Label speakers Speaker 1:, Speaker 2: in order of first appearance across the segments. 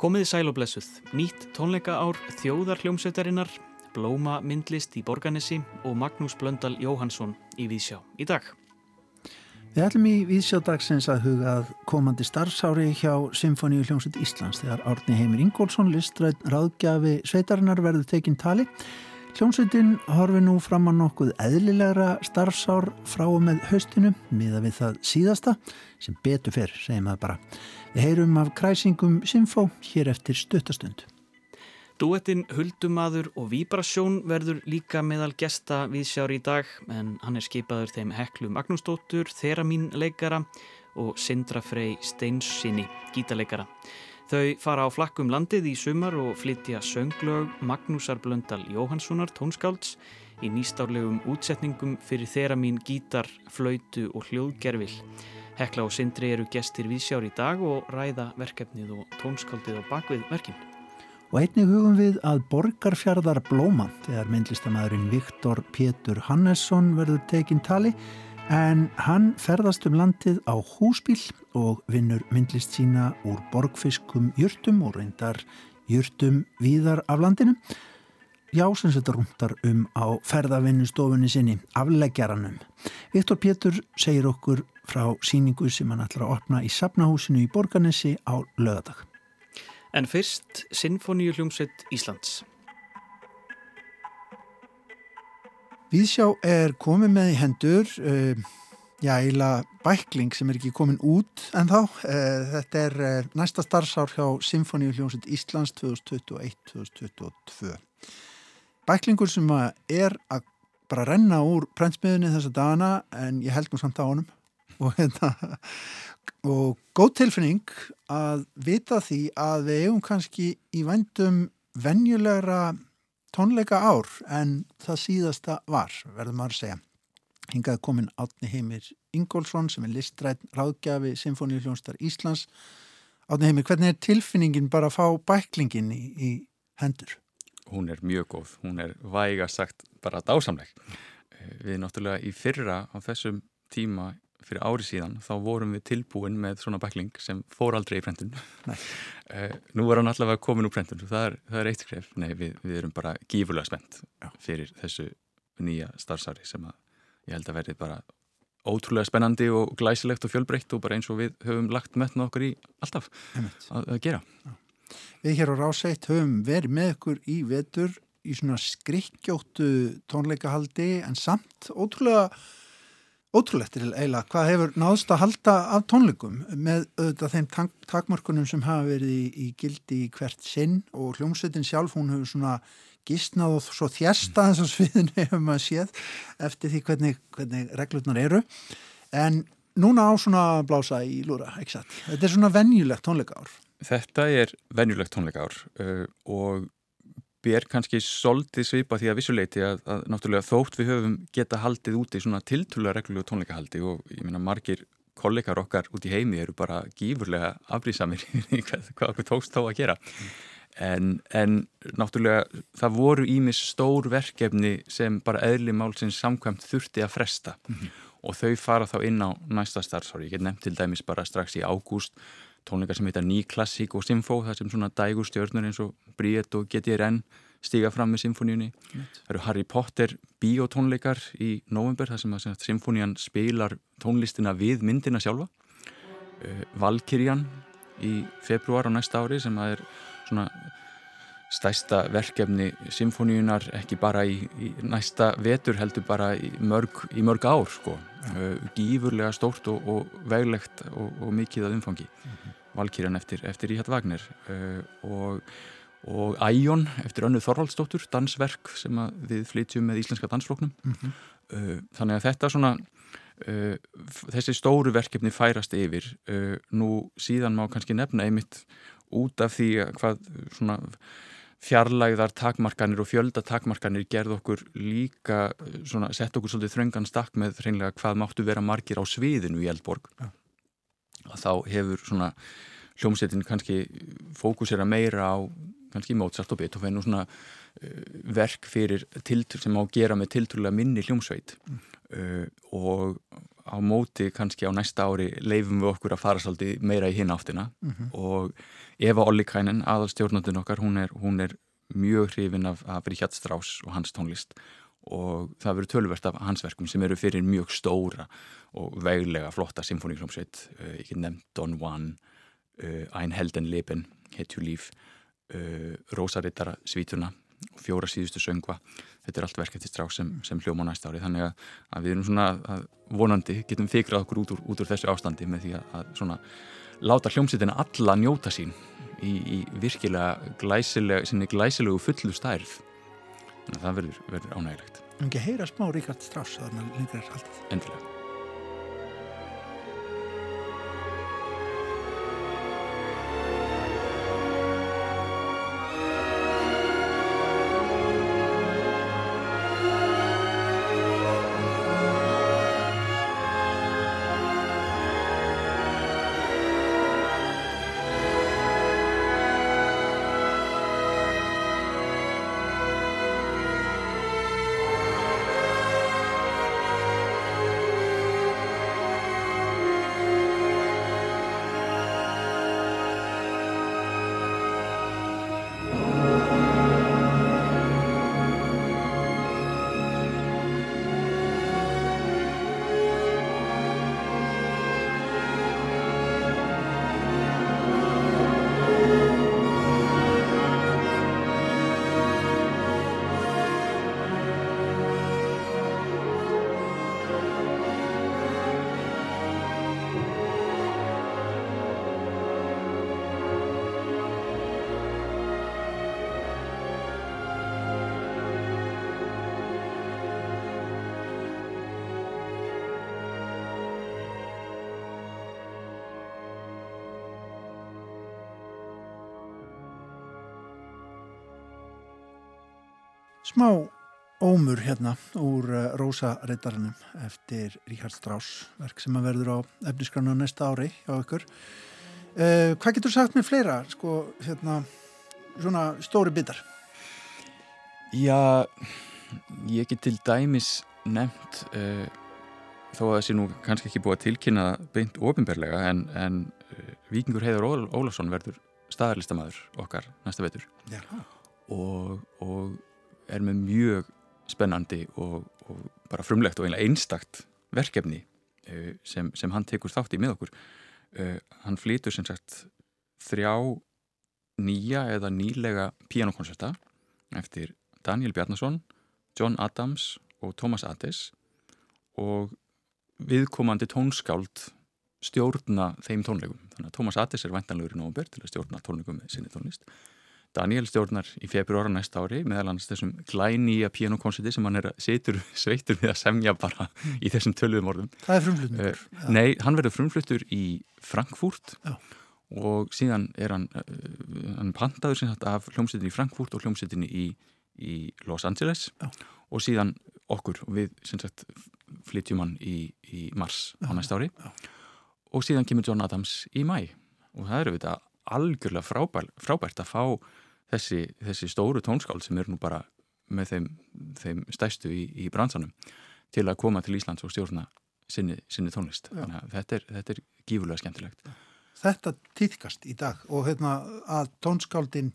Speaker 1: Komiði sæl og blessuð, nýtt tónleika ár þjóðar hljómsveitarinnar, Blóma myndlist í Borganesi og Magnús Blöndal Jóhansson í Vísjá í dag.
Speaker 2: Við ætlum í Vísjádagsins að hugað komandi starfsári hjá Symfóníu hljómsveit Íslands þegar Árni Heimir Ingólfsson listræð ráðgjafi sveitarinnar verður tekinn tali. Hljómsveitin horfi nú fram á nokkuð eðlilegra starfsár frá og með haustinu miða við það síðasta sem betur fyrr, segjum það bara. Við heyrum af kræsingum Symfó hér eftir stuttastundu.
Speaker 1: Duettinn Huldumadur og Víbrasjón verður líka meðal gesta við sjár í dag en hann er skipaður þeim Heklu Magnúsdóttur, Þeramin leikara og Sindra Frey Steinsinni gítarleikara. Þau fara á flakkum landið í sumar og flytja sönglög Magnúsar Blöndal Jóhanssonar tónskálds í nýstárlegum útsetningum fyrir Þeramin gítar, flautu og hljóðgerfil. Hekla og Sindri eru gestir viðsjár í dag og ræða verkefnið og tónskáldið á bakvið verkinn.
Speaker 2: Og einnig hugum við að borgarfjardar blóma þegar myndlistamæðurinn Viktor Pétur Hannesson verður tekinn tali en hann ferðast um landið á húsbíl og vinnur myndlist sína úr borgfiskum jurtum og reyndar jurtum víðar af landinu. Já, sem þetta rúmtar um á ferðavinnustofunni sinni, afleggjaranum. Viktor Pétur segir okkur frá síningu sem hann ætlar að opna í Sapnahúsinu í Borganesi á lögadag.
Speaker 1: En fyrst Sinfoníu hljómsveit Íslands.
Speaker 2: Víðsjá er komið með í hendur, uh, já, eiginlega bækling sem er ekki komin út en þá. Uh, þetta er uh, næsta starfsár hjá Sinfoníu hljómsveit Íslands 2021-2022. Bæklingur sem er að bara renna úr prentsmiðunni þessa dagana en ég held nú samt á honum og hérna og góð tilfinning að vita því að við eigum kannski í vendum venjulegra tónleika ár en það síðasta var, verður maður að segja. Hingað komin Átni Heimir Ingólfsson sem er listrætt ráðgjafi Sinfoníu hljónstar Íslands. Átni Heimir, hvernig er tilfinningin bara að fá bæklingin í, í hendur?
Speaker 3: Hún er mjög góð, hún er væga sagt bara dásamleg. Við náttúrulega í fyrra á þessum tíma fyrir ári síðan þá vorum við tilbúin með svona bækling sem fór aldrei í prentun. Uh, nú er hann allavega komin úr prentun það það er eitt skref, nei við, við erum bara gífurlega spennt fyrir þessu nýja starfsari sem að ég held að verði bara ótrúlega spennandi og glæsilegt og fjölbreytt og bara eins og við höfum lagt metna okkur í alltaf að, að gera.
Speaker 2: Já. Við hér á Ráseitt höfum verið með okkur í vetur í svona skrikkjóttu tónleikahaldi en samt ótrúlega ótrúlegt til eila hvað hefur náðst að halda af tónleikum með auðvitað þeim tak takmörkunum sem hafa verið í, í gildi í hvert sinn og hljómsveitin sjálf hún hefur svona gísnað og svo þjesta þess að sviðinu hefur maður séð eftir því hvernig, hvernig reglurnar eru en núna á svona blása í lúra, ekki satt. Þetta er svona venjulegt tónleika ár.
Speaker 3: Þetta er venjulegt tónleika ár uh, og ber kannski soldið svipa því að vissuleiti að, að náttúrulega þótt við höfum geta haldið úti svona tiltúlega reglu og tónleikahaldi og ég minna margir kollegar okkar út í heimi eru bara gífurlega afbrísamir í hvað, hvað okkur tókst þá að gera en, en náttúrulega það voru ímis stór verkefni sem bara eðli málsins samkvæmt þurfti að fresta mm -hmm. og þau fara þá inn á næsta starfsári, ég get nefnt til dæmis bara strax í ágúst tónleikar sem heita Ný Klassík og Symfó það sem svona dægustjörnur eins og Bríett og GTRN stiga fram með symfóníunni. Það eru Harry Potter bíótónleikar í november þar sem að symfónían spilar tónlistina við myndina sjálfa. Uh, Valkyrjan í februar á næsta ári sem að er svona stæsta verkefni symfóníunar ekki bara í, í næsta vetur heldur bara í mörg, í mörg ár sko. uh, gífurlega stórt og, og veglegt og, og mikið að umfangi mm -hmm. Valkyrjan eftir, eftir Íhjart Vagner uh, og, og Æjón eftir önnu Þorvaldsdóttur dansverk sem við flytjum með Íslenska dansfloknum mm -hmm. uh, þannig að þetta svona þessi stóru verkefni færast yfir nú síðan má kannski nefna einmitt út af því hvað svona fjarlægðar takmarkanir og fjöldatakmarkanir gerð okkur líka svona, sett okkur svolítið þröngan stakk með hreinlega hvað máttu vera margir á sviðinu í Eldborg ja. þá hefur svona hljómsettin kannski fókusera meira á kannski Mozart og Beethoven og svona uh, verk fyrir tiltur sem á að gera með tilturlega minni hljómsveit mm. Uh, og á móti kannski á næsta ári leifum við okkur að fara svolítið meira í hinn áttina. Mm -hmm. og Eva Ollikainen, aðalstjórnandun okkar, hún er, hún er mjög hrifin af, af Richard Strauss og hans tónlist. Og það verður tölverst af hans verkum sem eru fyrir mjög stóra og veglega flotta symfóníklómsveit, uh, ekki nefnd Don Juan, uh, Ein Helden Leben, Hetju Líf, Rósarittara Svítuna fjóra síðustu söngva. Þetta er allt verk eftir strák sem, sem hljóma næsta ári. Þannig að, að við erum svona að vonandi getum fikrað okkur út úr, út úr þessu ástandi með því að, að svona láta hljómsveitina alla njóta sín í, í virkilega glæsileg, glæsilegu fullu stærð þannig að það verður, verður ánægilegt
Speaker 2: En ekki heyra smá Ríkard Strauss þannig að lengur er haldið
Speaker 3: Endilega
Speaker 2: smá ómur hérna úr uh, Rósa Reitarinnum eftir Ríkard Strauss verk sem að verður á efniskranu næsta ári á ykkur. Uh, hvað getur sagt með fleira sko hérna svona stóri bitar?
Speaker 3: Já ég get til dæmis nefnt uh, þó að þessi nú kannski ekki búið að tilkynna beint ofinberlega en, en uh, Víkingur Heiður Ól Ólafsson verður staðarlistamæður okkar næsta vetur. Og, og er með mjög spennandi og, og bara frumlegt og einlega einstakt verkefni uh, sem, sem hann tekur þátt í með okkur. Uh, hann flytur sem sagt þrjá nýja eða nýlega pianokoncerta eftir Daniel Bjarnason, John Adams og Thomas Addes og viðkomandi tónskáld stjórna þeim tónleikum. Þannig að Thomas Addes er vantanlegur í nógumber til að stjórna tónleikum með sinni tónlist Daniel stjórnar í februára næsta ári meðal hans þessum glænýja pianokonserti sem hann er setur sveitur við að semja bara í þessum töluðum orðum.
Speaker 2: Það er frumflutningur?
Speaker 3: Uh, nei, hann verður frumflutur í Frankfurt Já. og síðan er hann, uh, hann pantaður sagt af hljómsettinni í Frankfurt og hljómsettinni í, í Los Angeles Já. og síðan okkur við sagt flytjum hann í, í mars á næsta ári og síðan kemur John Adams í mæ og það eru þetta algjörlega frábært, frábært að fá þessi, þessi stóru tónskáld sem eru nú bara með þeim, þeim stæstu í, í bransanum til að koma til Íslands og stjórna sinni, sinni tónlist. Þannig að þetta er, þetta er gífurlega skemmtilegt.
Speaker 2: Þetta týðkast í dag og hérna að tónskáldin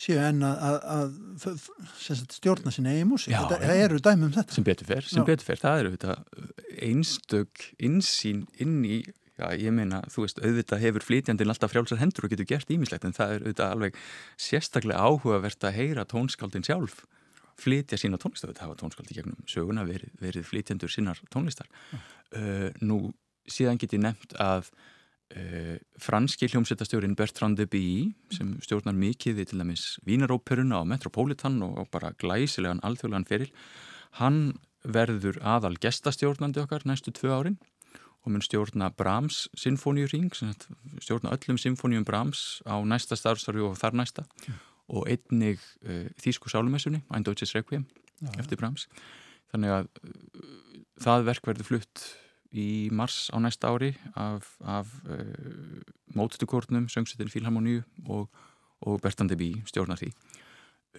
Speaker 2: séu enn að, að, að stjórna sinni eigi músík. Það eru dæmi um þetta.
Speaker 3: Sem betur fer, sem betur fer. Það eru einstök insýn inn í Já, ég meina, þú veist, auðvitað hefur flytjandin alltaf frjálsar hendur og getur gert ímislegt en það er auðvitað alveg sérstaklega áhugavert að heyra tónskáldin sjálf flytja sína tónlistar, þetta hafa tónskáldi gegnum söguna verið, verið flytjandur sínar tónlistar. Mm. Uh, nú, síðan get ég nefnt að uh, franski hljómsveitastjórin Bertrand de Bie, sem stjórnar mikið við til dæmis Vínaróperuna og Metropolitan og, og bara glæsilegan alþjóðlegan feril, hann verður aðal gestastjórnandi okkar næstu tvö árin og mun stjórna Brahms sinfóniuring, stjórna öllum sinfónium Brahms á næsta starfstarfi og þar næsta ja. og einnig uh, Þísku sálumessunni, Ein Deutsches Requiem ja. eftir Brahms. Þannig að uh, það verk verður flutt í mars á næsta ári af, af uh, mótutukórnum, söngsetin Fílharmoníu og, og Bertandi Bí stjórnar því.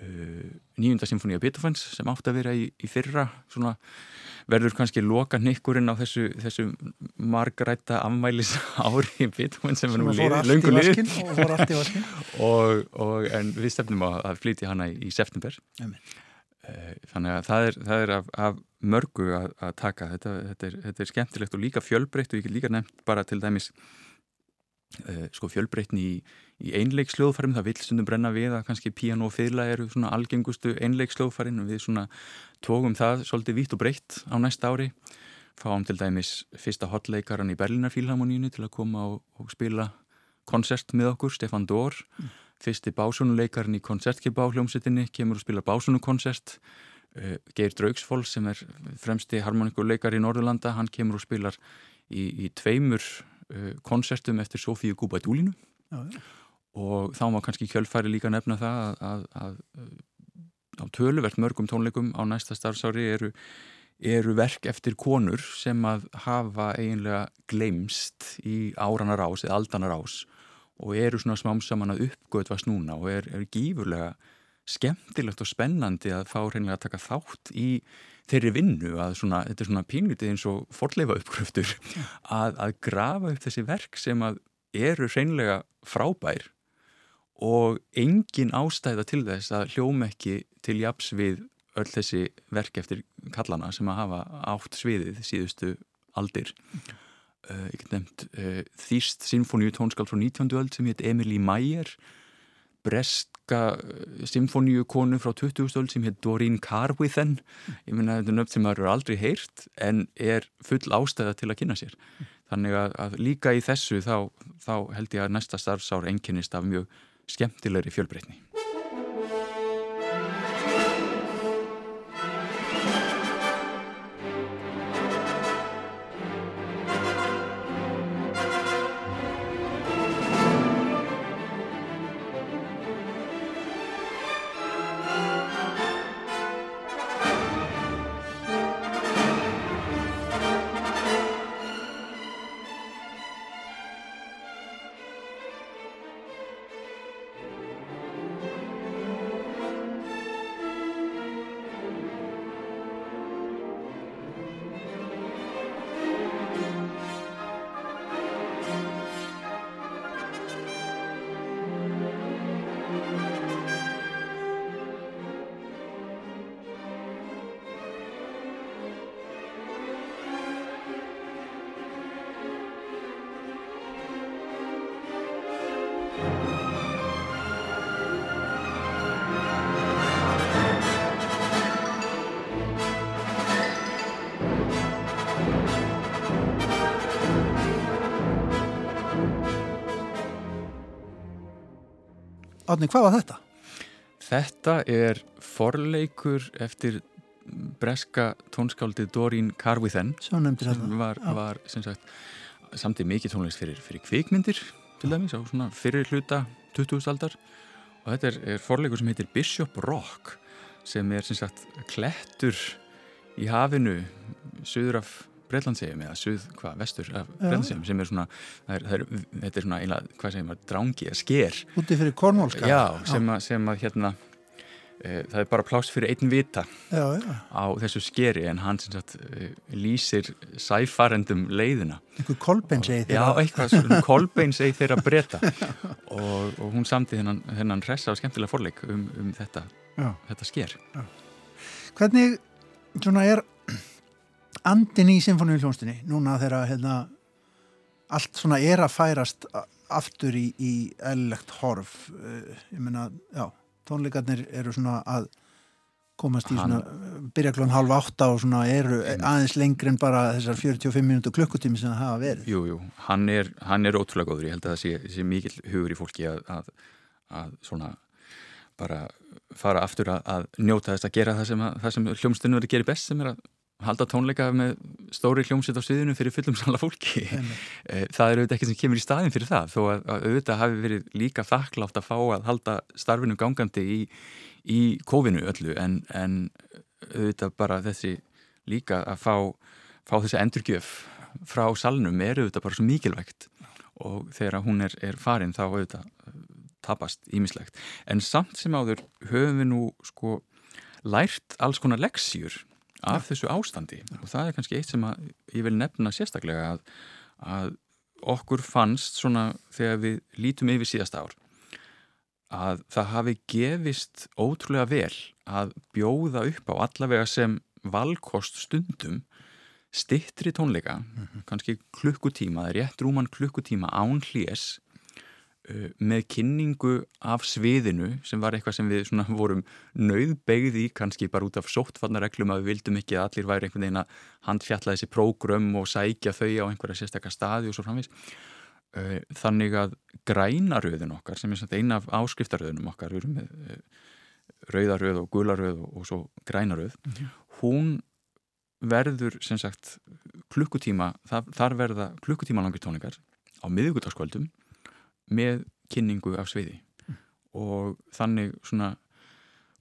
Speaker 3: Uh, nýjunda symfóni af Beethoven's sem átt að vera í, í fyrra. Svona verður kannski loka nikkurinn á þessu, þessu margrætta afmælis ári Beethoven sem, er nú löngu lið og, og en við stefnum að, að flytja hana í, í september. Amen. Eh, þannig að það er, það er af, af mörgu að, að taka. Þetta, þetta, er, þetta er skemmtilegt og líka fjölbreytt og ég get líka nefnt bara til dæmis sko fjölbreytni í, í einleiksljóðfarum, það vil stundum brenna við að kannski piano og fyrla eru svona algengustu einleiksljóðfarin og við svona tókum það svolítið vítt og breytt á næsta ári. Fáum til dæmis fyrsta hotleikaran í Berlinarfílharmonínu til að koma og, og spila koncert með okkur, Stefan Dór. Mm. Fyrsti básunuleikarinn í koncertkipá hljómsettinni kemur og spila básunukoncert uh, Geir Draugsfól sem er fremsti harmonikuleikar í Norðurlanda hann kemur og spilar í, í tveimur uh, koncertum eftir Sofíu Gúbætúlinu og þá má kannski kjölfæri líka nefna það að, að, að, að á töluvert mörgum tónleikum á næsta starfsári eru eru verk eftir konur sem að hafa eiginlega gleimst í áranar ás eða aldanar ás og eru svona smám saman að uppgötvast núna og er, er gífurlega skemmtilegt og spennandi að fá reynilega að taka þátt í þeirri vinnu að svona, þetta er svona pínlítið eins og forleifa uppgröftur að, að grafa upp þessi verk sem að eru reynilega frábær og engin ástæða til þess að hljóma ekki til japs við öll þessi verk eftir kallana sem að hafa átt sviðið síðustu aldir. Uh, ég get nefnt uh, Þýst Sinfoníu tónskald frá 19. öld sem heit Emilí Mæger Breska uh, Sinfoníu konu frá 20. öld sem heit Doreen Carwithen ég minna þetta er nöfn sem maður eru aldrei heyrt en er full ástæða til að kynna sér þannig að, að líka í þessu þá, þá held ég að næsta starfsár enginnist af mjög skemmtilegri fjölbreytni
Speaker 2: Átni, hvað var þetta?
Speaker 3: Þetta er forleikur eftir breska tónskáldið Doreen Carwithen
Speaker 2: sem
Speaker 3: var, var sem sagt, samtið mikið tónlist fyrir, fyrir kvikmyndir til dæmis á svona fyrir hluta 20. aldar og þetta er, er forleikur sem heitir Bishop Rock sem er sem sagt klettur í hafinu söður af Breitlandsegjum eða suð, hvað, vestur af Breitlandsegjum sem er svona, það er, þetta er svona einlega, hvað segir maður, drángi eða sker.
Speaker 2: Úti fyrir kornmálskap
Speaker 3: Já, sem að, sem að hérna e, það er bara plást fyrir einn vita
Speaker 2: já, já.
Speaker 3: á þessu skeri en hann sem sagt e, lýsir sæfarendum leiðina.
Speaker 2: Einhver kolbeinsegi
Speaker 3: þeirra. Já, eitthvað svona kolbeinsegi þeirra breyta og, og hún samti þennan, þennan hressa og skemmtilega forleik um, um þetta, þetta sker.
Speaker 2: Hvernig svona er andin í symfóniuljónstinni núna þegar hérna, allt svona er að færast aftur í, í ellegt horf. Uh, ég meina, já, tónleikarnir eru svona að komast í svona, byrja klón halv átta og svona eru aðeins lengri en bara þessar 45 minútu klukkutími sem það hafa verið.
Speaker 3: Jú, jú, hann er, hann er ótrúlega góður, ég held að það sé, sé mikil hugur í fólki að, að, að svona bara fara aftur að, að njóta þess að gera það sem, sem hljómsdunum verður að gera best sem er að halda tónleika með stóri hljómsett á sviðinu fyrir fullum sala fólki. Eh, það er auðvitað ekki sem kemur í staðin fyrir það þó að, að auðvitað hafi verið líka þakklátt að fá að halda starfinu gangandi í, í kófinu öllu en, en auðvitað bara þessi líka að fá, fá þessi endurgjöf frá salnum er auðvitað bara svo mikilvægt. Og þegar hún er, er farin þá auðvitað tapast ímislegt. En samt sem áður höfum við nú sko lært alls konar leksjur af þessu ástandi og það er kannski eitt sem ég vil nefna sérstaklega að, að okkur fannst svona þegar við lítum yfir síðasta ár að það hafi gefist ótrúlega vel að bjóða upp á allavega sem valkost stundum stittri tónleika, mm -hmm. kannski klukkutíma, það er rétt rúman klukkutíma án uh, með kynningu af sviðinu sem var eitthvað sem við vorum nauðbegði í kannski bara út af sóttfarnareglum að við vildum ekki að allir væri einhvern veginn að handfjalla þessi prógrum og sækja þau á einhverja sérstakka staði og svo framvís uh, þannig að grænaröðun okkar sem er eina af áskriftaröðunum okkar við erum með uh, rauðaröð og gularöð og, svo grænaröð -hmm. hún verður sem sagt klukkutíma, þar verða klukkutíma langir tónleikar á miðugutaskvöldum með kynningu af sviði mm. og þannig svona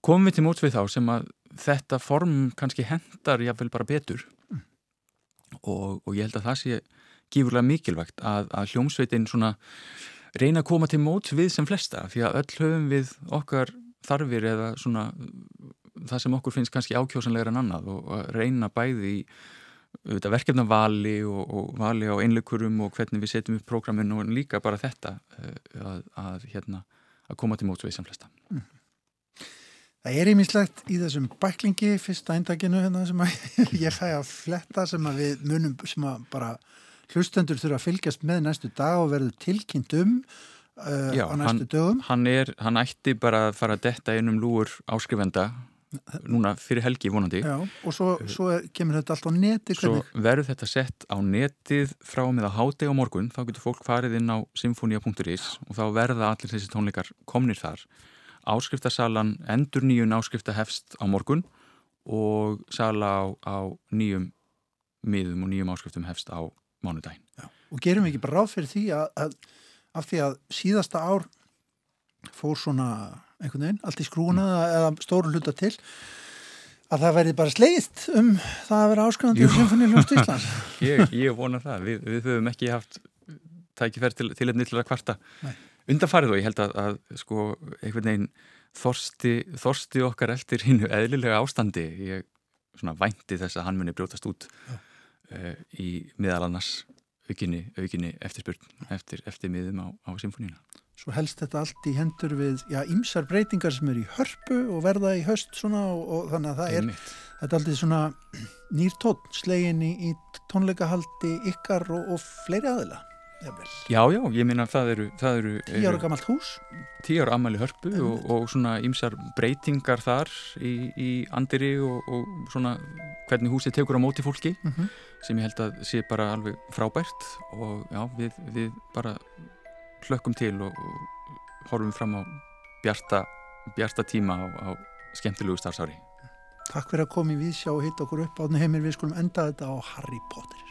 Speaker 3: komum við til móts við þá sem að þetta form kannski hendar jáfnvel bara betur mm. og, og ég held að það sé gífurlega mikilvægt að, að hljómsveitin svona reyna að koma til móts við sem flesta því að öll höfum við okkar þarfir eða svona það sem okkur finnst kannski ákjósanlegar en annað og reyna bæði í verkefna vali og, og vali á einleikurum og hvernig við setjum upp prógraminu og líka bara þetta eh, að, að, hérna, að koma til móts við samflesta. Mm.
Speaker 2: Það er ímislegt í þessum bæklingi fyrsta eindaginu hérna, sem ég fæ að fletta sem að við munum sem að bara hlustendur þurfa að fylgjast með næstu dag og verður tilkynnt um uh, Já, á næstu
Speaker 3: hann,
Speaker 2: dögum.
Speaker 3: Hann, er, hann ætti bara að fara að detta einum lúur áskrifenda núna fyrir helgi vonandi.
Speaker 2: Já, og svo, svo kemur þetta allt á neti
Speaker 3: Svo verður þetta sett á netið frá með að háti á morgun. Þá getur fólk farið inn á symfonia.is og þá verða allir þessi tónleikar komnir þar. Áskriftasalan endur nýjun áskrifta hefst á morgun og sala á, á nýjum miðum og nýjum áskriftum hefst á mánudagin
Speaker 2: Já, Og gerum við ekki bara ráð fyrir því að, að af því að síðasta ár fór svona einhvern veginn, allt í skrúna mm. eða stóru hluta til að það verði bara sleiðt um það að vera áskrifandi í Symfóníuljónst Íslands.
Speaker 3: Ég, ég vona það, við, við höfum ekki haft tækifæri til, til efni til að kvarta. Undanfarið og ég held að, að sko, einhvern veginn þorsti, þorsti okkar eftir hinnu eðlilega ástandi. Ég svona vænti þess að hann muni brjótast út uh, í miðal annars aukinni, aukinni eftirspurn eftir, eftir miðum á, á symfóníuna
Speaker 2: Svo helst þetta allt í hendur við, já, ymsar breytingar sem er í hörpu og verða í höst svona og, og þannig að það er, þetta alltaf svona nýr tótt slegin í, í tónleikahaldi ykkar og, og fleiri aðila.
Speaker 3: Já, já, ég minna að það eru... Það eru
Speaker 2: tíu ára gammalt hús.
Speaker 3: Tíu ára ammali hörpu og, og svona ymsar breytingar þar í, í andiri og svona hvernig húsið tekur á móti fólki mm -hmm. sem ég held að sé bara alveg frábært og já, við, við bara hlökkum til og, og horfum fram á bjarta, bjarta tíma á, á skemmtilegu starfsári.
Speaker 2: Takk fyrir að koma í vísjá og hitta okkur upp átni heimir. Við skulum enda þetta á Harry Potter.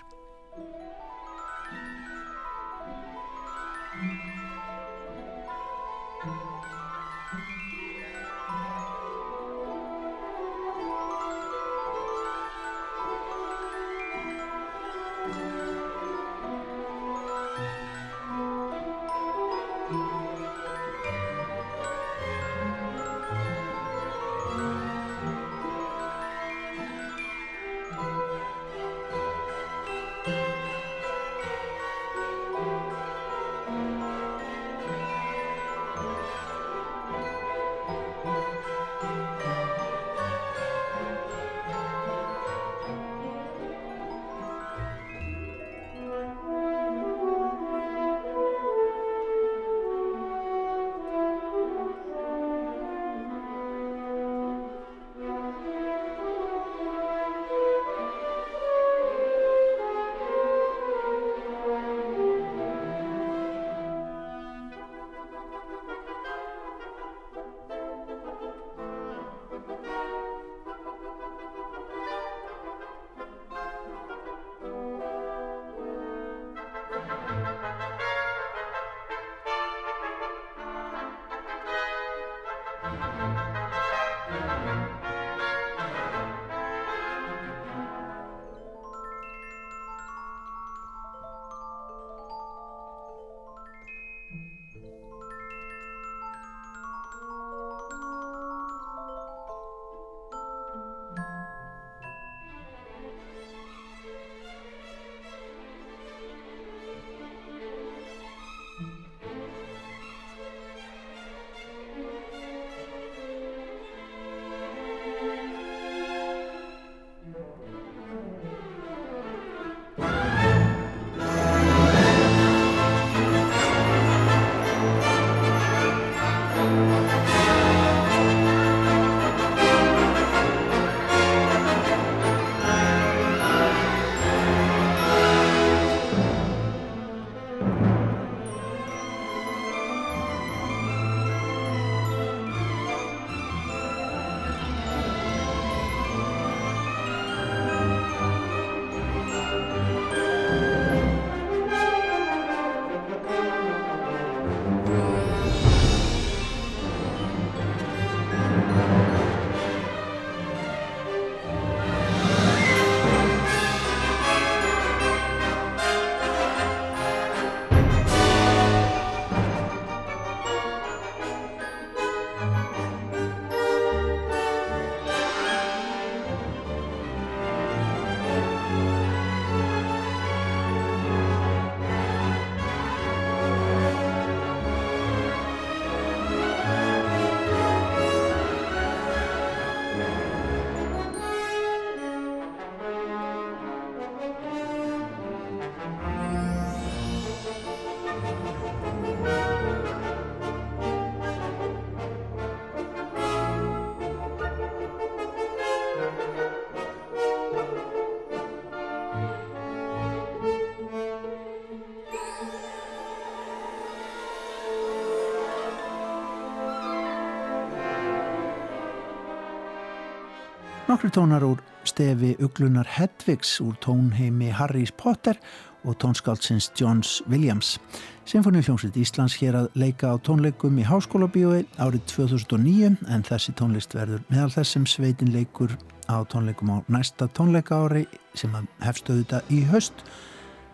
Speaker 2: Nokkru tónar úr stefi uglunar Hedvigs úr tónheimi Harrys Potter og tónskáldsins Johns Williams. Sinfoníuljómsveit Íslands hér að leika á tónleikum í Háskóla bíói árið 2009 en þessi tónlist verður meðal þessum sveitin leikur á tónleikum á næsta tónleika ári sem hefstöðu þetta í höst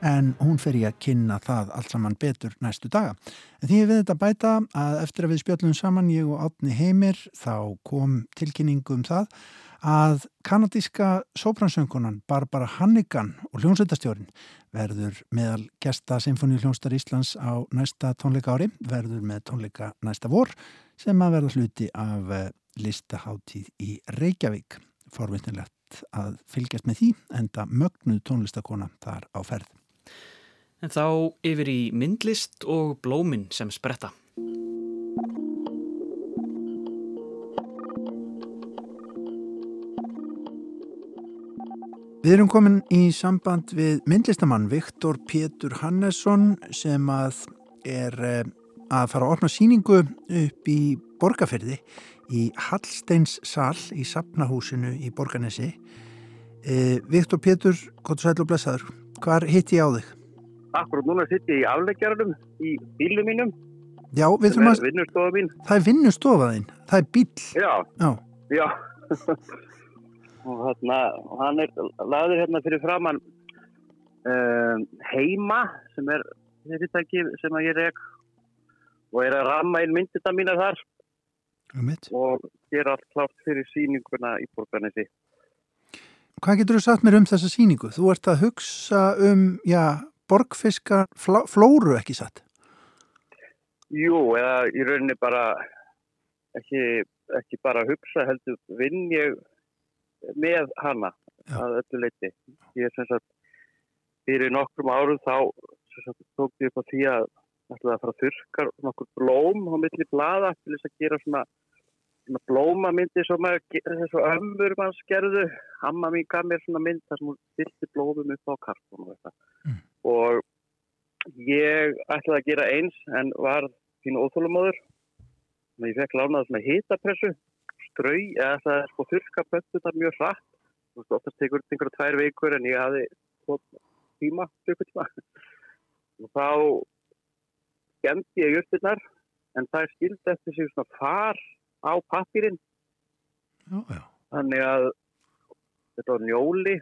Speaker 2: en hún fer ég að kynna það allt saman betur næstu daga. En því við þetta bæta að eftir að við spjöllum saman ég og Átni Heimir þá kom tilkynningum það að kanadíska sópransöngunan Barbara Hannigan og hljómsveitastjórin verður meðal gesta Sinfoníu hljómsdar Íslands á næsta tónleika ári, verður með tónleika næsta vor sem að verða hluti af eh, listaháttíð í Reykjavík. Forvittnilegt að fylgjast með því enda mögnuð tónlistakona þar á ferð.
Speaker 1: En þá yfir í myndlist og blóminn sem spretta.
Speaker 2: Við erum komin í samband við myndlistamann Viktor Pétur Hannesson sem að er eh, að fara að opna síningu upp í Borgafyrði í Hallsteins sal í Sapnahúsinu í Borganesi. Eh, Viktor Pétur, gott sæl og blessaður, hvar hitt ég á þig?
Speaker 4: Akkurát núna sitt ég í afleggjarnum í bílum mínum.
Speaker 2: Já, við þurfum að...
Speaker 4: Vinnustofa mín.
Speaker 2: Það er vinnustofaðinn, það er bíl.
Speaker 4: Já,
Speaker 2: Já,
Speaker 4: já. og hérna, hann er laður hérna fyrir framann um, heima sem er fyrirtæki sem að ég reg og er að ramma inn myndita mína þar
Speaker 2: um
Speaker 4: og gera allt klátt fyrir síninguna í borgarnesi.
Speaker 2: Hvað getur þú sagt mér um þessa síningu? Þú ert að hugsa um, já, borgfiska flóru ekki satt.
Speaker 4: Jú, eða í rauninni bara ekki, ekki bara hugsa heldur vinn ég með hana
Speaker 2: Já.
Speaker 4: að öllu leiti. Ég er sem sagt fyrir nokkrum árum þá sagt, tók ég upp á því að ætlaði að fara að þurrka nokkur blóm á milli blada til þess að gera svona, svona blómamyndi sem þessu ömmur manns gerðu. Amma mín gaf mér svona mynd þar sem hún fylgti blóðum upp á kartun og.
Speaker 2: Mm.
Speaker 4: Og ég ætlaði að gera eins en var fínu óþólumóður. Ég fekk lánað svona hitapressu strau, eða það er sko þurrka pöntunar mjög hratt. Þú veist, oftast tekur þetta einhverja tvær vikur en ég hafði tvo tíma, klukkutíma. Og þá skemmti ég jörtirnar en það er skild eftir sig svona far á pappirinn.
Speaker 2: Já, já.
Speaker 4: Þannig að þetta var njóli.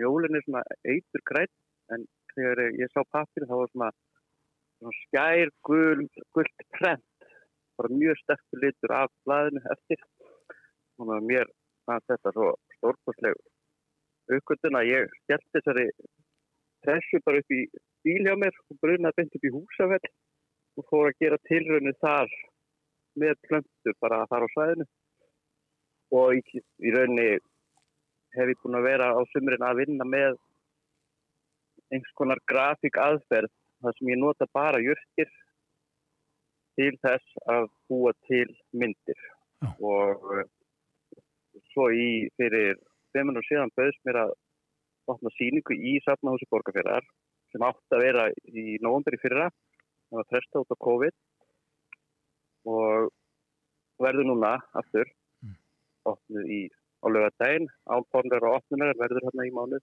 Speaker 4: Njólin er svona eitur grætt en þegar ég sá pappirinn þá var svona, svona skær guld, guld prent bara mjög sterkur litur af blæðinu eftir og mér fannst þetta svo stórkostleg aukvöldin að ég skellt þessari pressu bara upp í bíl hjá mér og brunaði beint upp í húsafell og fór að gera tilraunir þar með plöntur bara þar á svæðinu. Og í, í raunni hef ég búin að vera á sumrin að vinna með einhvers konar grafík aðferð þar sem ég nota bara jörgir til þess að búa til myndir.
Speaker 2: Já.
Speaker 4: og uh, svo í fyrir fimm minnur síðan bauðs mér að opna síningu í Safnahúsi Borgarfjörðar sem átti að vera í nógundar í fyrra. Það var fresta út á COVID og verður núna aftur
Speaker 2: Mm.
Speaker 4: opnuð í á lögadaginn áformlegar og opnunar verður hérna í mánuð.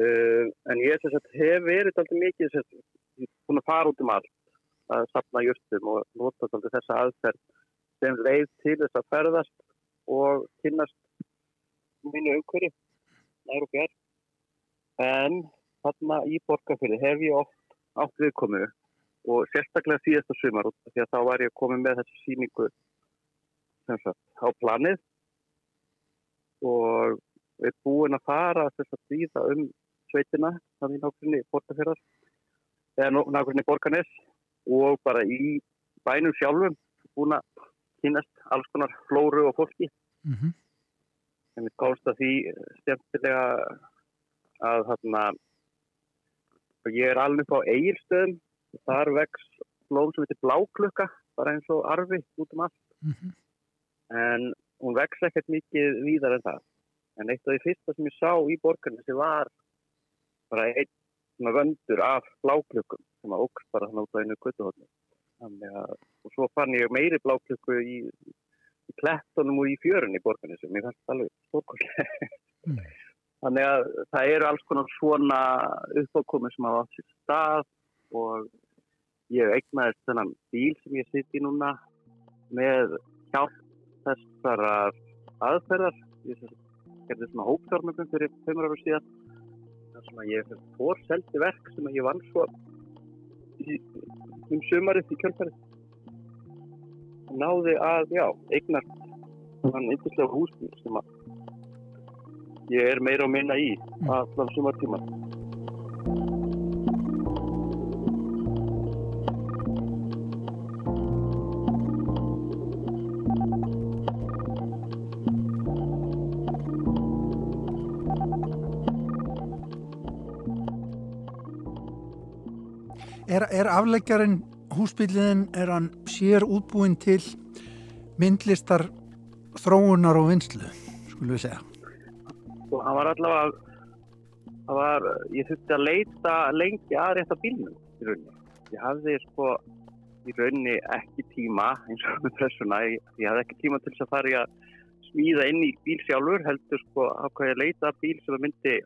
Speaker 4: Uh, en ég sem sagt, hef verið alltaf mikið að fara út um allt að sapna jörgum og nota svolítið þessa aðferð sem leið til þess að ferðast og kynnast mínu umhverju nær og fjær. En þarna í borgarfyrði hef ég oft átt viðkomu og sérstaklega síðasta sumar því að þá var ég komið með þessu síningu sagt á planið og við búin að fara þess að þýða um sveitina þannig í nákvæmni borgarfyrðar eða nákvæmni borgarnes og bara í bænum sjálfum búin að kynast alls konar flóru og fólki
Speaker 2: Mm -hmm.
Speaker 4: en við komst að því stjæmtilega að þarna ég er alveg á eigilstöðum þar vex blóm sem heitir bláklukka bara eins og arfi út um allt
Speaker 2: Mm -hmm.
Speaker 4: en hún vex ekkert mikið víðar en það en eitt af því fyrsta sem ég sá í borgarni sem var bara einn svona vöndur af bláklukkum sem að ógst bara þannig út á einu kvötuhóttni og svo fann ég meiri bláklukku í í klettunum og í fjörunni í borgarni sem ég fannst alveg stórkvæmlega. Mm. Þannig að það eru alls konar svona uppákomið sem hafa átt sér stað og ég eignaðist þennan bíl sem ég sitt í núna með hjálp þessar aðferðar. Ég gerði svona hóptjórnum fyrir 5 ára síðan sem að ég fór seldi verk sem ég vann svo í, um sömarið í kjölfarið. Náði að, já, eignast þann yndislega húsbíl sem að ég er meira og minna í mm. allan sumartíman.
Speaker 2: Er, afleggjarinn húsbíliðin, er hann sér útbúin til myndlistar þróunar og vinslu, skulum við segja?
Speaker 4: sko, hann var allavega það var, ég þurfti að leita lengi að rétta bílnum í rauninni. Ég hafði sko í rauninni ekki tíma eins og með pressuna, ég, ég hafði ekki tíma til þess að fara í að smíða inn í bíl sjálfur, heldur sko að hvað ég leita bíl sem myndi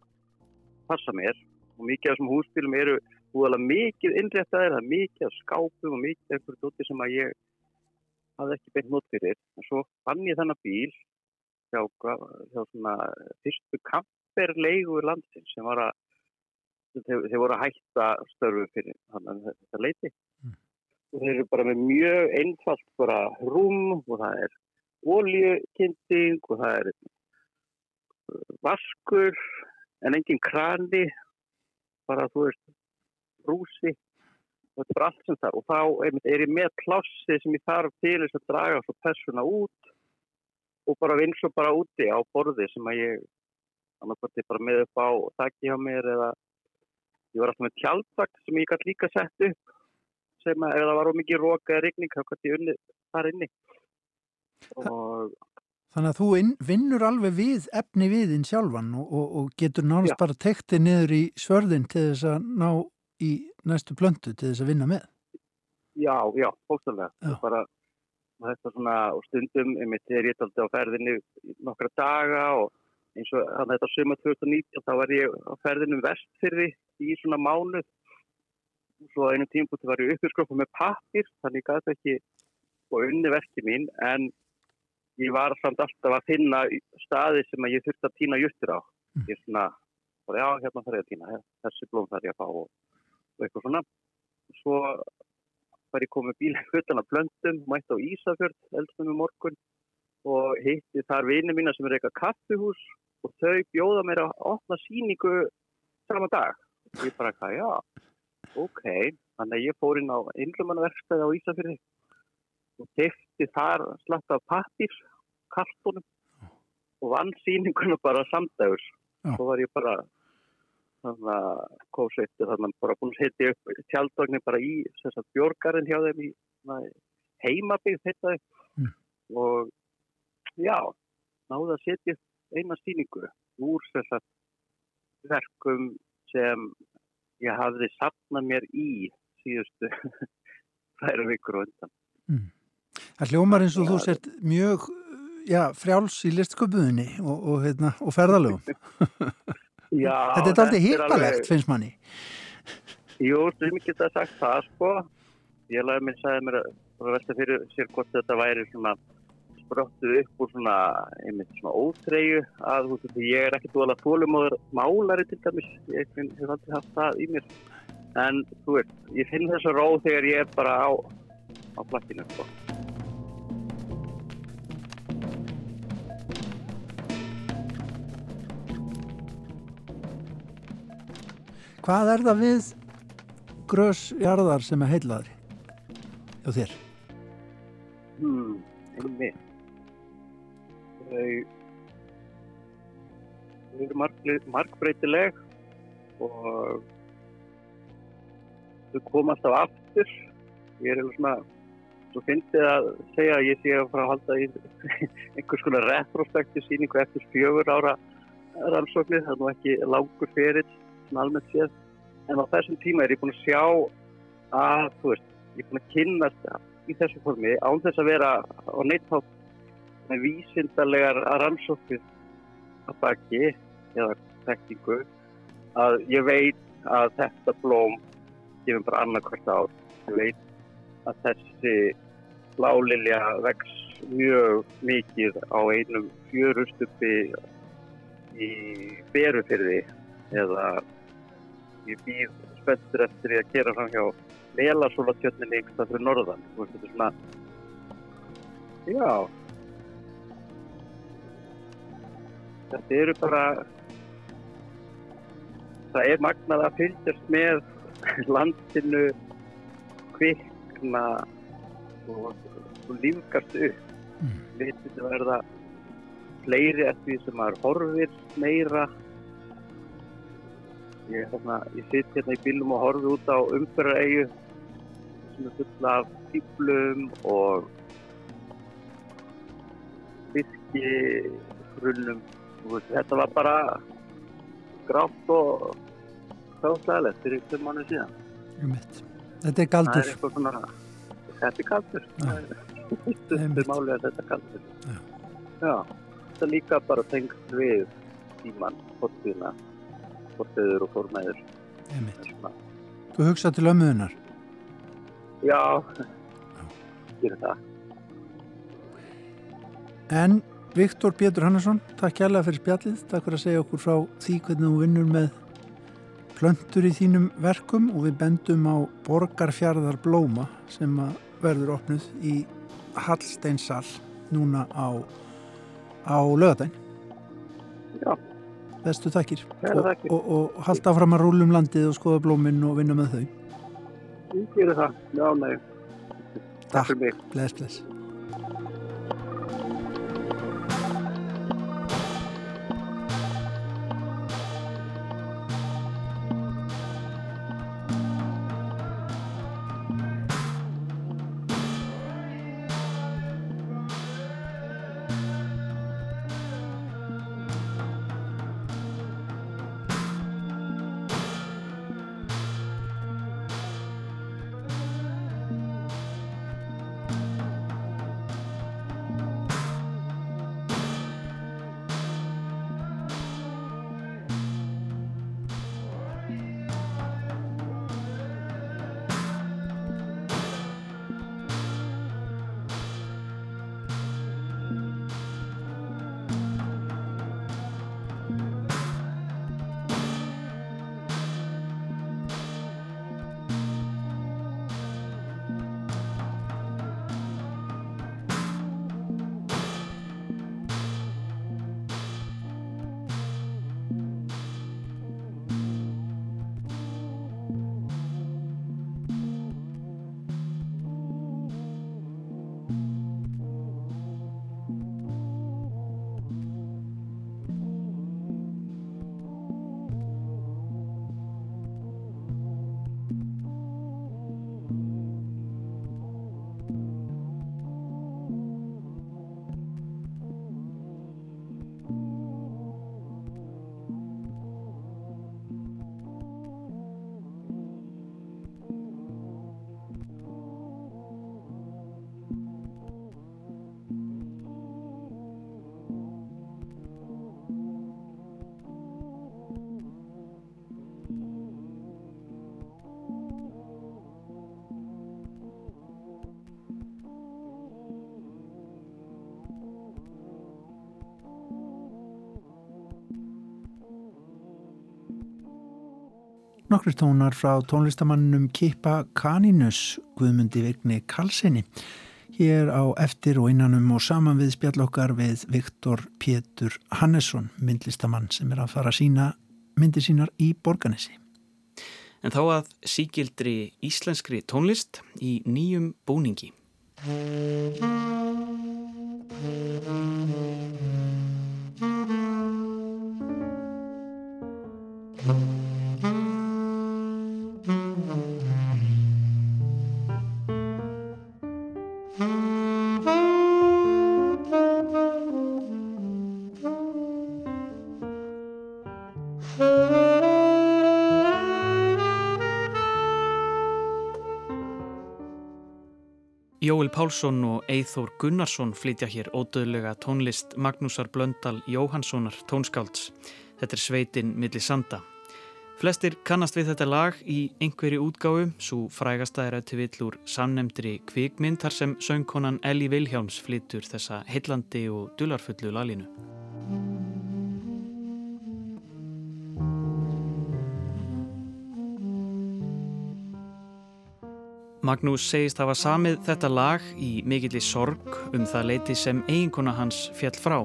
Speaker 4: passa mér og mikið af þessum húsbílum eru úðalega mikið innréttaðir, það er mikið af skápum og mikið einhverju dóti sem að ég hafði ekki beint nót fyrir. En svo fann ég þennan bíl hjá, hjá svona fyrstu kamperleigu landsins sem var að þeir, þeir voru að hætta störfu fyrir þetta leiti mm. og þeir eru bara með mjög einfalt bara rúm og það er oljukynning og það er vaskur en engin krani. Bara þú veist rúsi og þetta er allt sem það og þá er ég með plássi sem ég þarf til þess að draga svo persóna út og bara vinn svo bara úti á borði sem að ég annarkvæmdi bara með upp á þakki hjá mér eða ég var alltaf með tjaldvakt sem ég gæti líka sett upp sem að ef það var ómikið róka eða regning þá gæti ég unni þar inni
Speaker 2: og Þannig að þú inn, vinnur alveg við efni viðinn sjálfan og, og, og getur já. bara tektið niður í svörðin til þess að ná í næstu plöntu til þess að vinna með.
Speaker 4: Já, já, hóstalega. Bara þetta svona og stundum einmitt þegar ég taldi á ferðinu nokkra daga og eins og þetta suma 2019 þá var ég á ferðinu vestfyrði í svona mánuð og svo einu tímpúti var ég uppurskrópa með pappir þannig að það ekki og unni verkið mín en ég var samt alltaf að finna staði sem ég þurfti að týna juttur á mm. ég svona, já hérna þarf ég að týna þessi blóm þarf ég að fá og, og eitthvað svona og svo var ég komið bílinn huttan að blöndum, mætti á Ísafjörð, eldstunum morgun og hitti þar vinið mína sem er eitthvað kaffihús og þau bjóða mér að opna síningu sama dag. Og ég bara, hvað, já, ok, þannig að ég fór inn á innrumanverkstæði á Ísafjörði og hefti þar slatt af pappir, kartónum og vann síninguna bara samdægur. Svo var ég bara þannig að kósveitti þannig að bara búin að setja upp tjaldvagnin bara í björgarinn hjá þeim í heimabíð þetta mm. og já, náðu að setja eina síningu úr þessar verkum sem ég hafði sapnað mér í síðustu færa vikur og undan mm.
Speaker 2: Það hljómar eins og þú sért mjög já, frjáls í listsköpuðinni og, og, hérna, og ferðalögum
Speaker 4: Já,
Speaker 2: þetta er aldrei hýrbalegt, finnst manni.
Speaker 4: Jú, þú hefði mikið það sagt það, sko. Ég laði minn sagði mér að velta fyrir sér hvort þetta væri svona sprottuð upp úr svona, einmitt svona ótreyju að þú veist, ég er ekkert volið að þólumóður málari til dæmis, ég hef aldrei haft það í mér. En þú veist, ég finn þessa róð þegar ég er bara á, á plakkinu, sko.
Speaker 2: Hvað er það við grösjarðar sem er heilaðri hjá þér?
Speaker 4: Hmm, einmitt. Þau eru markbreytileg og þau koma alltaf aftur. Ég er alveg svona, svo finnst ég að segja að ég sé að fara að halda í einhvers konar retrospektu síningu eftir fjögur ára rannsóknir, það er nú ekki langur ferill almennt séð en á þessum tíma er ég búin að sjá að, þú veist, ég er búin að kynast í þessu formi án þess að vera á neitt með vísindarlegar rannsóknir að baki eða tekningu að ég veit að þetta blóm gefur bara annarkvært ár. Ég veit að þessi blálilja vex mjög mikið á einum fjörustuppi í berufyrði eða ég býð spenntur eftir því að gera fram hjá Velarsólatjötninni ykkur fyrir norðan. Þetta er svona, já, þetta eru bara, það er magnað að fylgjast með landinu kvikna og, og lífgast upp. Mm. Við þetta verða fleiri eftir því sem maður horfir meira Ég, þarna, ég sitt hérna í bílum og horfi út á umfyrraegju sem er full af fýblum og fiskigrunnum. Þetta var bara grátt og þáðsæðilegt fyrir einhver manni síðan.
Speaker 2: Þetta er galdur.
Speaker 4: Er svona, þetta er galdur. Þetta er málið að þetta er galdur. Já. Já, þetta líka bara tengst við tíman, fórtíðina, fórtíður og fórmæður.
Speaker 2: Þú hugsaði til ömmuðunar?
Speaker 4: Já, gerir það.
Speaker 2: En Viktor Pétur Hannesson, takk kærlega fyrir spjallið. Takk fyrir að segja okkur frá því hvernig þú vinnur með plöntur í þínum verkum og við bendum á Borgarfjörðar Blóma sem verður opnuð í Hallsteinsal núna á, á lögadaginn.
Speaker 4: Já.
Speaker 2: Bestu takkir.
Speaker 4: Og,
Speaker 2: og, og, halda fram að rúlum landið og skoða blóminn og vinna með þau.
Speaker 4: Ég gerir það, já, nei.
Speaker 2: Takk. Bless, bless. Nokkri tónar frá tónlistamannum Kippa Kaninus, Guðmundi Vigni Kalsinni. Hér á eftir og innanum og saman við spjallokkar við Viktor Pétur Hannesson, myndlistamann sem er að fara að sína myndir sínar í Borganesi.
Speaker 1: En þá að síkildri íslenskri tónlist í nýjum búningi. Pálsson og Eithór Gunnarsson flytja hér ódöðlega tónlist Magnúsar Blöndal Jóhanssonar tónskálds. Þetta er sveitin millir sanda. Flestir kannast við þetta lag í einhverju útgáfu, svo frægasta er auðvitað villur samnemndri kvikmynd þar sem söngkonan Elli Vilhjáms flytur þessa heillandi og dularfullu lalinu. Magnús segist hafa samið þetta lag í mikilli sorg um það leiti sem eiginkona hans fjall frá.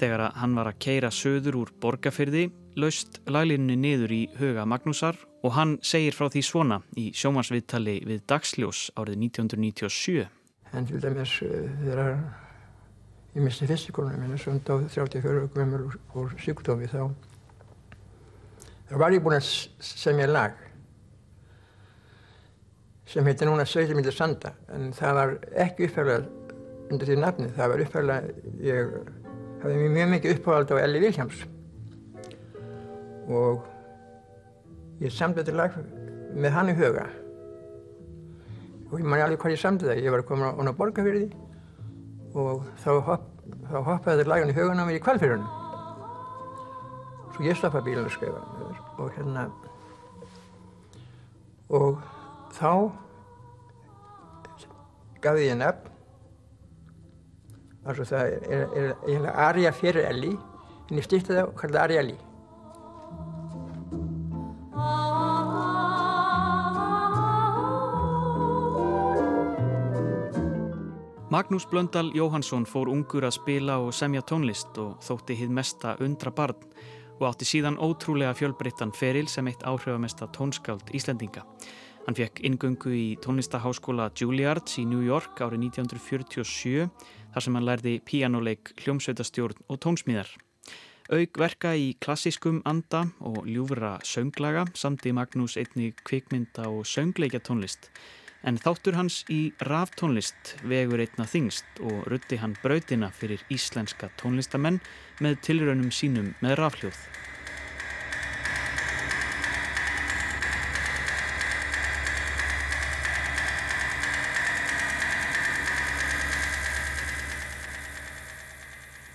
Speaker 1: Þegar hann var að keira söður úr borgarfyrði, laust laglinni niður í huga Magnúsar og hann segir frá því svona í sjómansviðtali við Dagsljós árið 1997.
Speaker 5: En til dæmis eh, þegar ég misti fysikonum minna sem á 34 gömur úr síkdómi þá, þá var ég búin að semja lag sem heitir núna Sveitimildir Sanda en það var ekki uppfærlega undir því nafni, það var uppfærlega ég hafði mjög mikið uppáhald á Elli Viljáms og ég samdi þetta lag með hann í huga. Og ég man alveg hvað ég samdi það ég var að koma á borgarfyrði og þá, hopp, þá hoppaði þetta lagan í hugan á mér í kvalfyrðunum svo ég stoppaði bílun og skrifa. Og hérna og þá gaf ég nefn altså það er, eiginlega Arja fyrir Elli en ég stýtti það og kallaði Arja Elli
Speaker 1: Magnús Blöndal Jóhansson fór ungur að spila og semja tónlist og þótti hið mesta undra barn og átti síðan ótrúlega fjölbreyttan feril sem eitt áhrifamesta tónskáld Íslendinga. Hann fekk ingöngu í tónlistaháskóla Juilliard í New York árið 1947 þar sem hann lærði píjánuleik, hljómsveitastjórn og tónsmíðar. Aug verka í klassískum anda og ljúfra sönglaga samti Magnús einni kvikmynda og söngleikja tónlist. En þáttur hans í ráftónlist vegur einna þingst og rutti hann brautina fyrir íslenska tónlistamenn með tilraunum sínum með ráfljóð.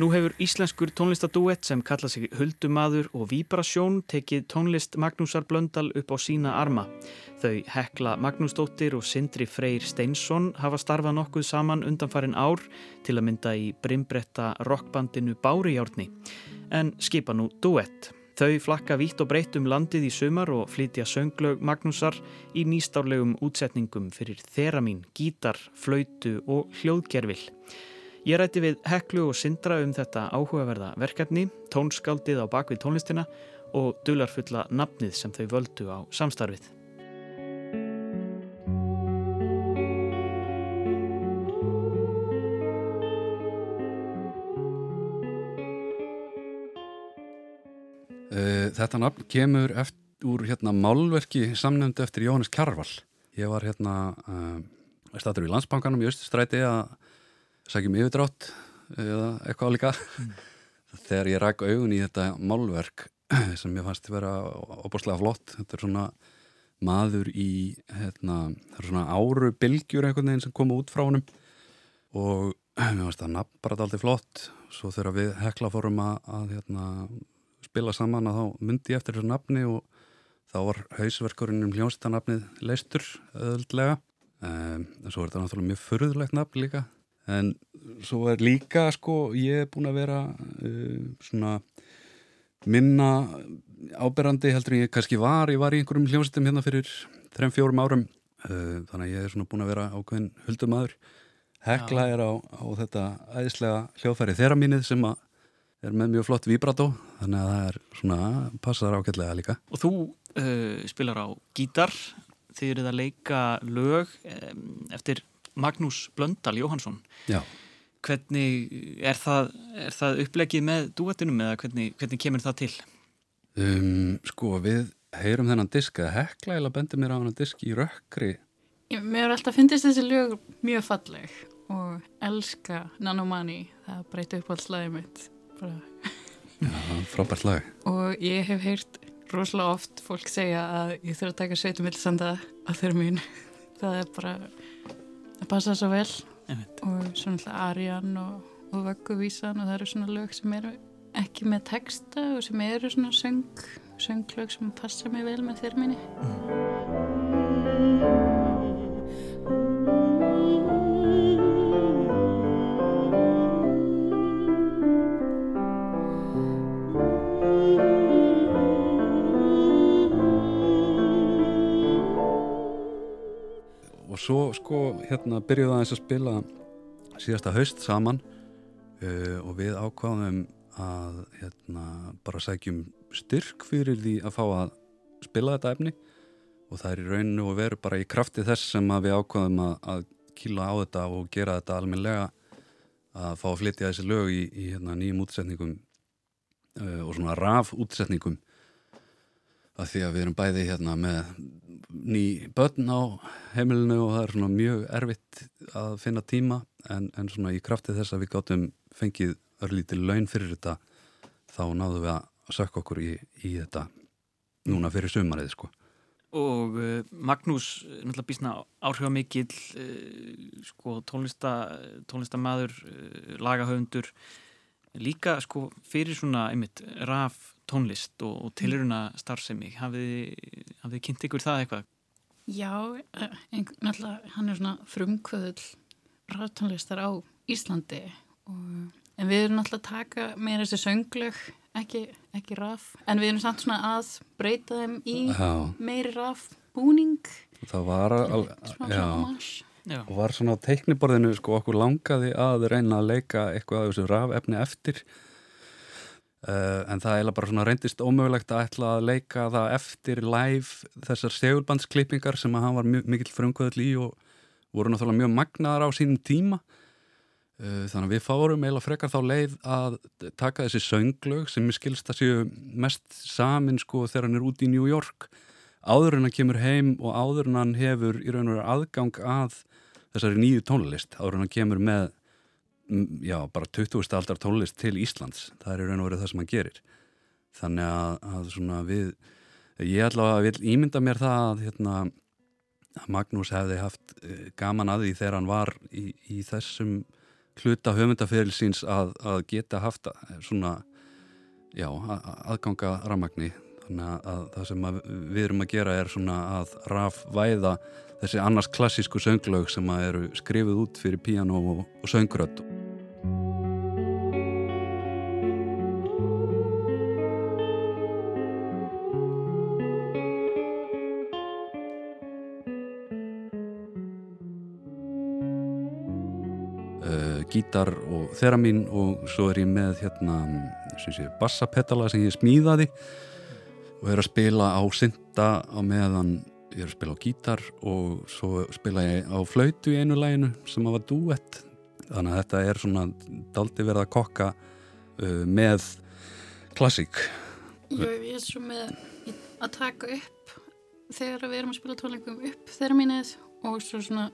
Speaker 1: Nú hefur íslenskur tónlistadúett sem kalla sig Huldumadur og Víbrasjón tekið tónlist Magnúsar Blöndal upp á sína arma. Þau Hekla Magnúsdóttir og Sindri Freyr Steinsson hafa starfað nokkuð saman undanfarin ár til að mynda í brimbretta rockbandinu Bárijárni en skipa nú duett. Þau flakka vítt og breytt um landið í sumar og flytja sönglög Magnúsar í nýstárlegum útsetningum fyrir þeramín, gítar, flautu og hljóðgerfil. Ég rætti við Heklu og Sindra um þetta áhugaverða verkefni, tónskaldið á bakvið tónlistina og dularfulla nafnið sem þau völdu á samstarfið.
Speaker 6: Eh, þetta nafn kemur eftir, úr hérna málverki samnefndu eftir Jóhannes Kjarval. Ég var hérna uh, statur í landsbankanum í Östustræti að sækjum yfirdrátt eða eitthvað líka. Mm. þegar ég ræk augun í þetta málverk sem ég fannst að vera óbúrslega flott þetta er svona maður í hérna, það er svona áru bylgjur einhvern veginn sem koma út frá honum. Og mér fannst það nafn bara alltaf flott. Svo þegar við hekla fórum að, að hérna, spila saman að þá myndi ég eftir þessu nafni og þá var hausverkurinn um hljónstanafnið leistur öðuldlega um, en svo er þetta náttúrulega mjög förðulegt nafn líka en svo er líka sko ég er búin að vera uh, svona minna áberandi heldur en ég kannski var. Ég var í einhverjum hljómsýttum hérna fyrir 3-4 árum. Uh, þannig að ég er svona búin að vera ákveðin huldumadur Hekla er á, á þetta æðislega hljóðfæri þeirra mínið sem að er með mjög flott vibrato þannig að það er svona, passar ákveðlega líka.
Speaker 1: Og þú uh, spilar á gítar. Þið eruð að leika lög um, eftir Magnús Blöndal Jóhansson
Speaker 6: Já.
Speaker 1: hvernig er það, er það upplegið með dúetinum eða hvernig, hvernig kemur það til?
Speaker 6: Um, sko við heyrum þennan disk eða hekla eða bendur mér á þennan disk í rökkri.
Speaker 7: Mér er alltaf fyndist þessi lög mjög falleg og elska Nanomani, það breyti upp alls lagið mitt
Speaker 6: Já, frábært lag.
Speaker 7: Og ég hef heyrt rosalega oft fólk segja að ég þurfa að taka sveitumilsanda á þeirra mín það er bara það passa svo vel
Speaker 1: Einmitt.
Speaker 7: og svona alltaf Arjan og, og Vögguvísan og það eru svona lög sem eru ekki með texta og sem eru svona söng, sönglög sem passa mig vel með þér minni.
Speaker 6: og svo sko hérna byrjuðu aðeins að spila síðasta haust saman uh, og við ákváðum að hérna bara sækjum styrk fyrir því að fá að spila þetta efni. Og það er í rauninu og veru bara í krafti þess sem við ákváðum að, að kýla á þetta og gera þetta almenlega að fá að flytja þessi lög í, í hérna, nýjum útsetningum uh, og svona raf útsetningum að því að við erum bæði hérna með ný börn á heimilinu og það er svona mjög erfitt að finna tíma en, en svona í krafti þess að við gáttum fengið örlítið laun fyrir þetta þá náðum við að sökka okkur í, í þetta núna fyrir sumarið sko.
Speaker 1: Og uh, Magnús, eh, náttúrulega bísna áhrifamikill, uh, sko, tónlista, tónlistamæður, uh, lagahöfundur, líka sko fyrir svona, einmitt, raf tónlist og, og tiluruna starfsemi. Hafið þið kynnt ykkur það eitthvað?
Speaker 7: Já, eh, náttúrulega hann er svona frumkvöðul ráðtónlistar á Íslandi og, en við erum náttúrulega að taka meira þessi sönglög, ekki, ekki raf, en við erum samt svona að breyta þeim í
Speaker 6: Já,
Speaker 7: meiri raf búning,
Speaker 6: það var,
Speaker 7: homage.
Speaker 1: Já.
Speaker 6: og var svona á teikniborðinu sko okkur langaði að reyna að leika eitthvað af þessu rafefni eftir uh, en það er bara svona reyndist ómögulegt að ætla að leika það eftir live þessar segulbandsklippingar sem að hann var mikill frumkvöðl í og voru náttúrulega mjög magnaðar á sínum tíma. Uh, þannig að við fárum eiginlega frekar þá leið að taka þessi sönglög sem ég skilst að séu mest samin sko þegar hann er út í New York. Áður en hann kemur heim og áður en hann hefur í raun og aðgang að þessari nýju tónlist áður en hann kemur með já, bara 20. aldar tónlist til Íslands. Það er raun og veru það sem hann gerir. Þannig að, að svona við ég allavega vil ímynda mér það að hérna að Magnús hefði haft eh, gaman að því þegar hann var í, í þessum hluta höfundaferil síns að, að geta haft eh, svona já, aðganga rammagni þannig að, að það sem að við erum að gera er svona að rafvæða þessi annars klassísku sönglög sem að eru skrifið út fyrir píano og, og söngrödd gítar og þeramin og svo er ég með hérna sé, bassapetala sem ég smíðaði og er að spila á synda á meðan ég er að spila á gítar og svo spila ég á flautu í einu læginu sem að var duett þannig að þetta er svona daldi verið að kokka uh, með klassík.
Speaker 7: Ég er svo með að taka upp þegar við erum að spila tónleikum upp þeirra mínið og svo svona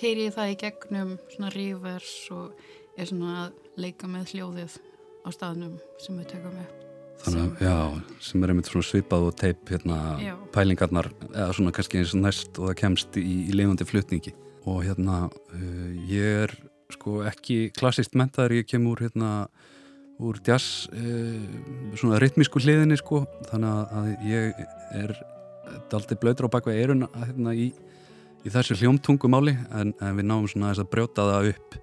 Speaker 7: keiri ég það í gegnum svona rívers og er svona að leika með hljóðið á staðnum sem við tökum upp.
Speaker 6: þannig að, já, sem er einmitt svona svipað og teip hérna
Speaker 7: Já.
Speaker 6: pælingarnar eða svona kannski eins og næst og það kemst í, í leiðandi flutningi og hérna uh, ég er sko ekki klassist mentaður, ég kem úr hérna úr jazz uh, svona rytmísku hliðinni sko þannig að- að ég er daldi blöytur á bakveg erun hérna í, í þessu hljómtungumáli en, en við náum svona þess að brjóta það upp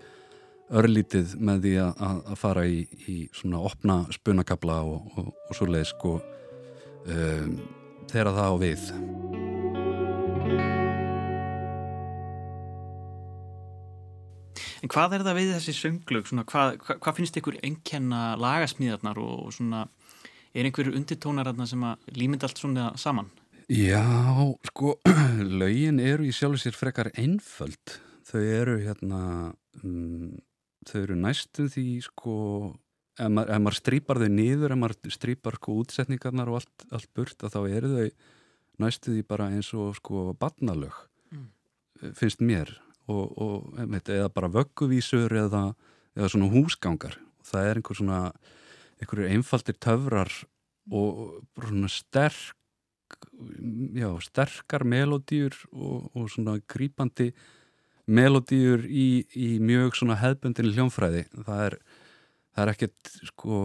Speaker 6: örlítið með því að, að, fara í, í svona opna spunakabla og, og, og svo leið sko um, þegar það á við
Speaker 1: En hvað er það við þessi sönglög? Svona, hvað, hvað, hvað finnst ykkur einkenna lagasmíðarnar og, og svona, er einhverju undirtónar sem að límynd allt svona saman?
Speaker 6: Já, sko lögin eru í sjálfu sér frekar einföld. Þau eru hérna um, þau eru næstum því sko ef maður, ef maður strýpar þau niður ef maður strýpar sko útsetningarnar og allt, allt burt þá eru þau næstum því bara eins og sko barnalög
Speaker 1: Mm.
Speaker 6: finnst mér. Og, og einmitt, eða bara vögguvísur eða, eða svona húsgangar. Það er einhver svona einhverjur einfaldir töfrar og svona sterk já, sterkar melodíur og, og svona grípandi melodíur í, í mjög svona hefbundin hljónfræði það er, það er ekkert sko,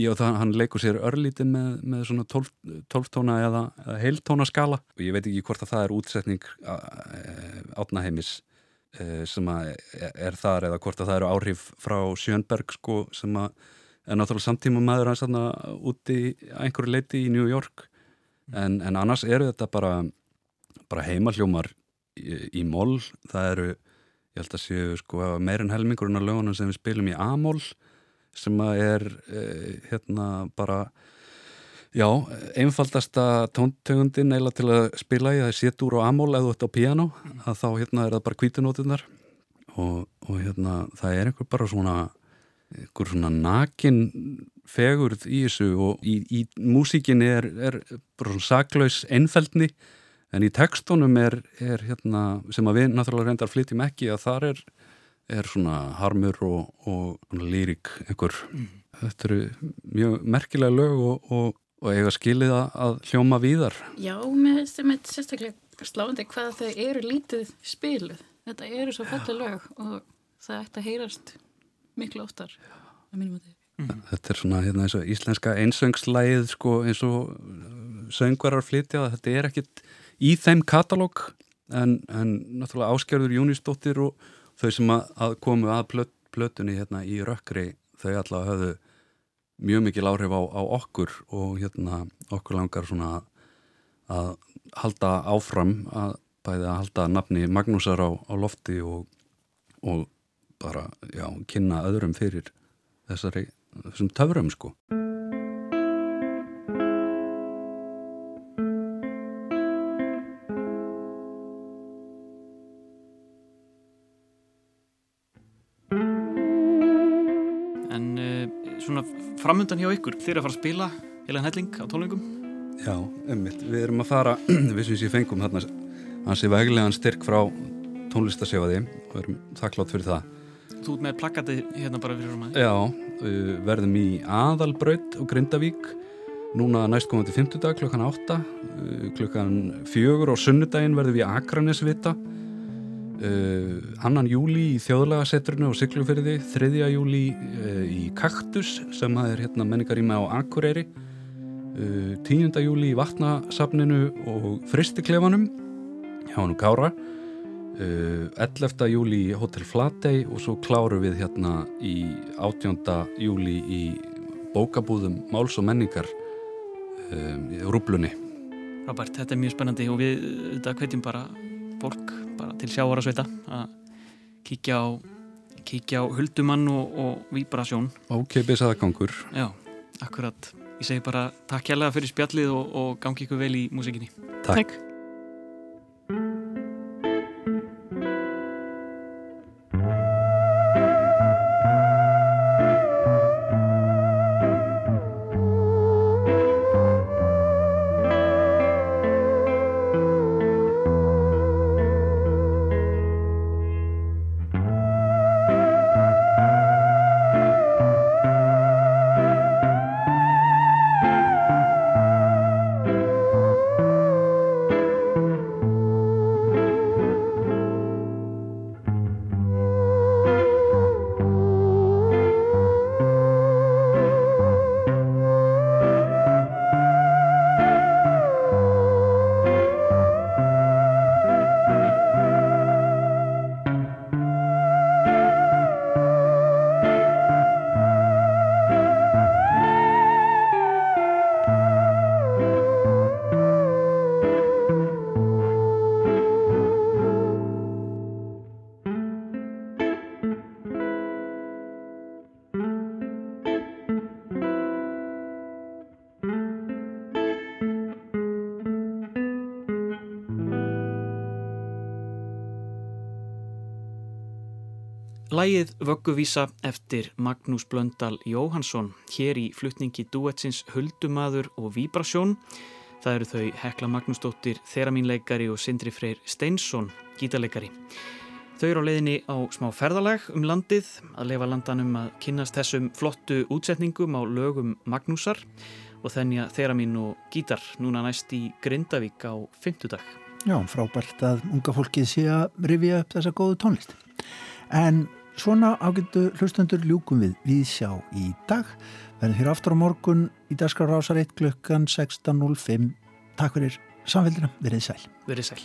Speaker 6: já það, hann leikur sér örlítið með, með svona tólftóna eða, eða heiltóna skala. Og ég veit ekki hvort að það er útsetning átnaheimis e, sem að er þar eða hvort að það eru áhrif frá Sjönberg sko sem að er náttúrulega samtíma maður hans aðna úti einhverju leiti í New York en, en annars eru þetta bara, bara heimaljómar í, í mól, það eru ég held að séu sko meirinn helmingurinn af lögunum sem við spilum í A-mól sem er eh, hérna bara já, einfaldasta tóntegundin eila til að spila í það er sétur og A-mól eða þetta á piano að þá hérna er það bara kvítunótunar og, og hérna það er einhver bara svona einhver svona nakin fegurð í þessu og í, í músíkinni er, er bara svona saklaus einfældni en í tekstunum er, er hérna, sem að við náttúrulega reyndar flytjum ekki að þar er, er svona harmur og, og lírik einhver, mm. þetta eru mjög merkilega lög og, og, og eiga skilið að hljóma víðar.
Speaker 7: Já, mér finnst þetta sérstaklega sláðandi hvað þau eru lítið spiluð. Þetta eru svo fellið lög og það ætti að heyrast miklu óttar að mínum að
Speaker 6: þið Þetta er svona hérna, eins og íslenska einsöngslæð sko, eins og söngvarar flytja. Þetta er ekkit í þeim katalóg en, en náttúrulega áskjörður Jónisdóttir og þau sem að, að komu að plöt, plötunni hérna, í rökkri þau allavega höfðu mjög mikil áhrif á, á okkur og hérna okkur langar svona að halda áfram að bæði að halda nafni Magnúsar á, á lofti og, og bara, já, kynna öðrum fyrir þessari, þessum töfrum sko.
Speaker 1: En uh, svona framöndan hjá ykkur, er að fara að spila heilan helling á tónleikum?
Speaker 6: Já, ummitt, við erum að fara, við sem sé fengum þarna hansi veglegan styrk frá tónlistasjóði og erum þakklátt fyrir það
Speaker 1: Þú ert með plakati hérna bara fyrir um að
Speaker 6: Já, verðum í aðalbraut og Grindavík. Núna næstkomandi 50 dag klukkan 8 klukkan 4 og sunnudaginn verðum við Akranesvita. Annan júli í þjóðlagasetrunu og Siglufyrði þriðja júli í Kaktus sem er hérna menningaríma á Akureyri. Tíunda júli í Vatnasafninu og Fristiklefanum hjá hann Kára 11. Eh, júli í Hotel Flatey og svo kláru við hérna í 18. júli í bókabúðum Máls og menningar um, í Rúblunni
Speaker 1: Robert, þetta er mjög spennandi og við þetta hvetjum bara fólk bara til sjáara sveita að kíkja á, kíkja á huldumann og, og vibrasjón
Speaker 6: Ókeipis aðgangur
Speaker 1: Já, akkurat Ég segi bara takk hjálpa fyrir spjallið og, og gangi ykkur vel í músikinni
Speaker 6: Takk, takk.
Speaker 1: Lægið Vögguvísa eftir Magnús Blöndal Jóhansson hér í flutningi duetsins Huldumadur og Víbrasjón. Það eru þau Hekla Magnúsdóttir, Þeramínleikari og Sindri Freyr Steinsson, gítarleikari. Þau eru á leiðinni á smá ferðalag um landið að lefa landanum að kynast þessum flottu útsetningum á lögum Magnúsar og þennja Þeramín og gítar núna næst í Grindavík á fymtudag.
Speaker 2: Já, frábært að unga fólkið sé að rifja upp þessa góðu tónlist. En Svona ágættu hlustendur ljúkum við við sjá í dag. Verðum hér aftur á morgun í dagskar rásar 1 klukkan 16.05 Takk fyrir samfélgina, verið sæl.
Speaker 1: Verið sæl.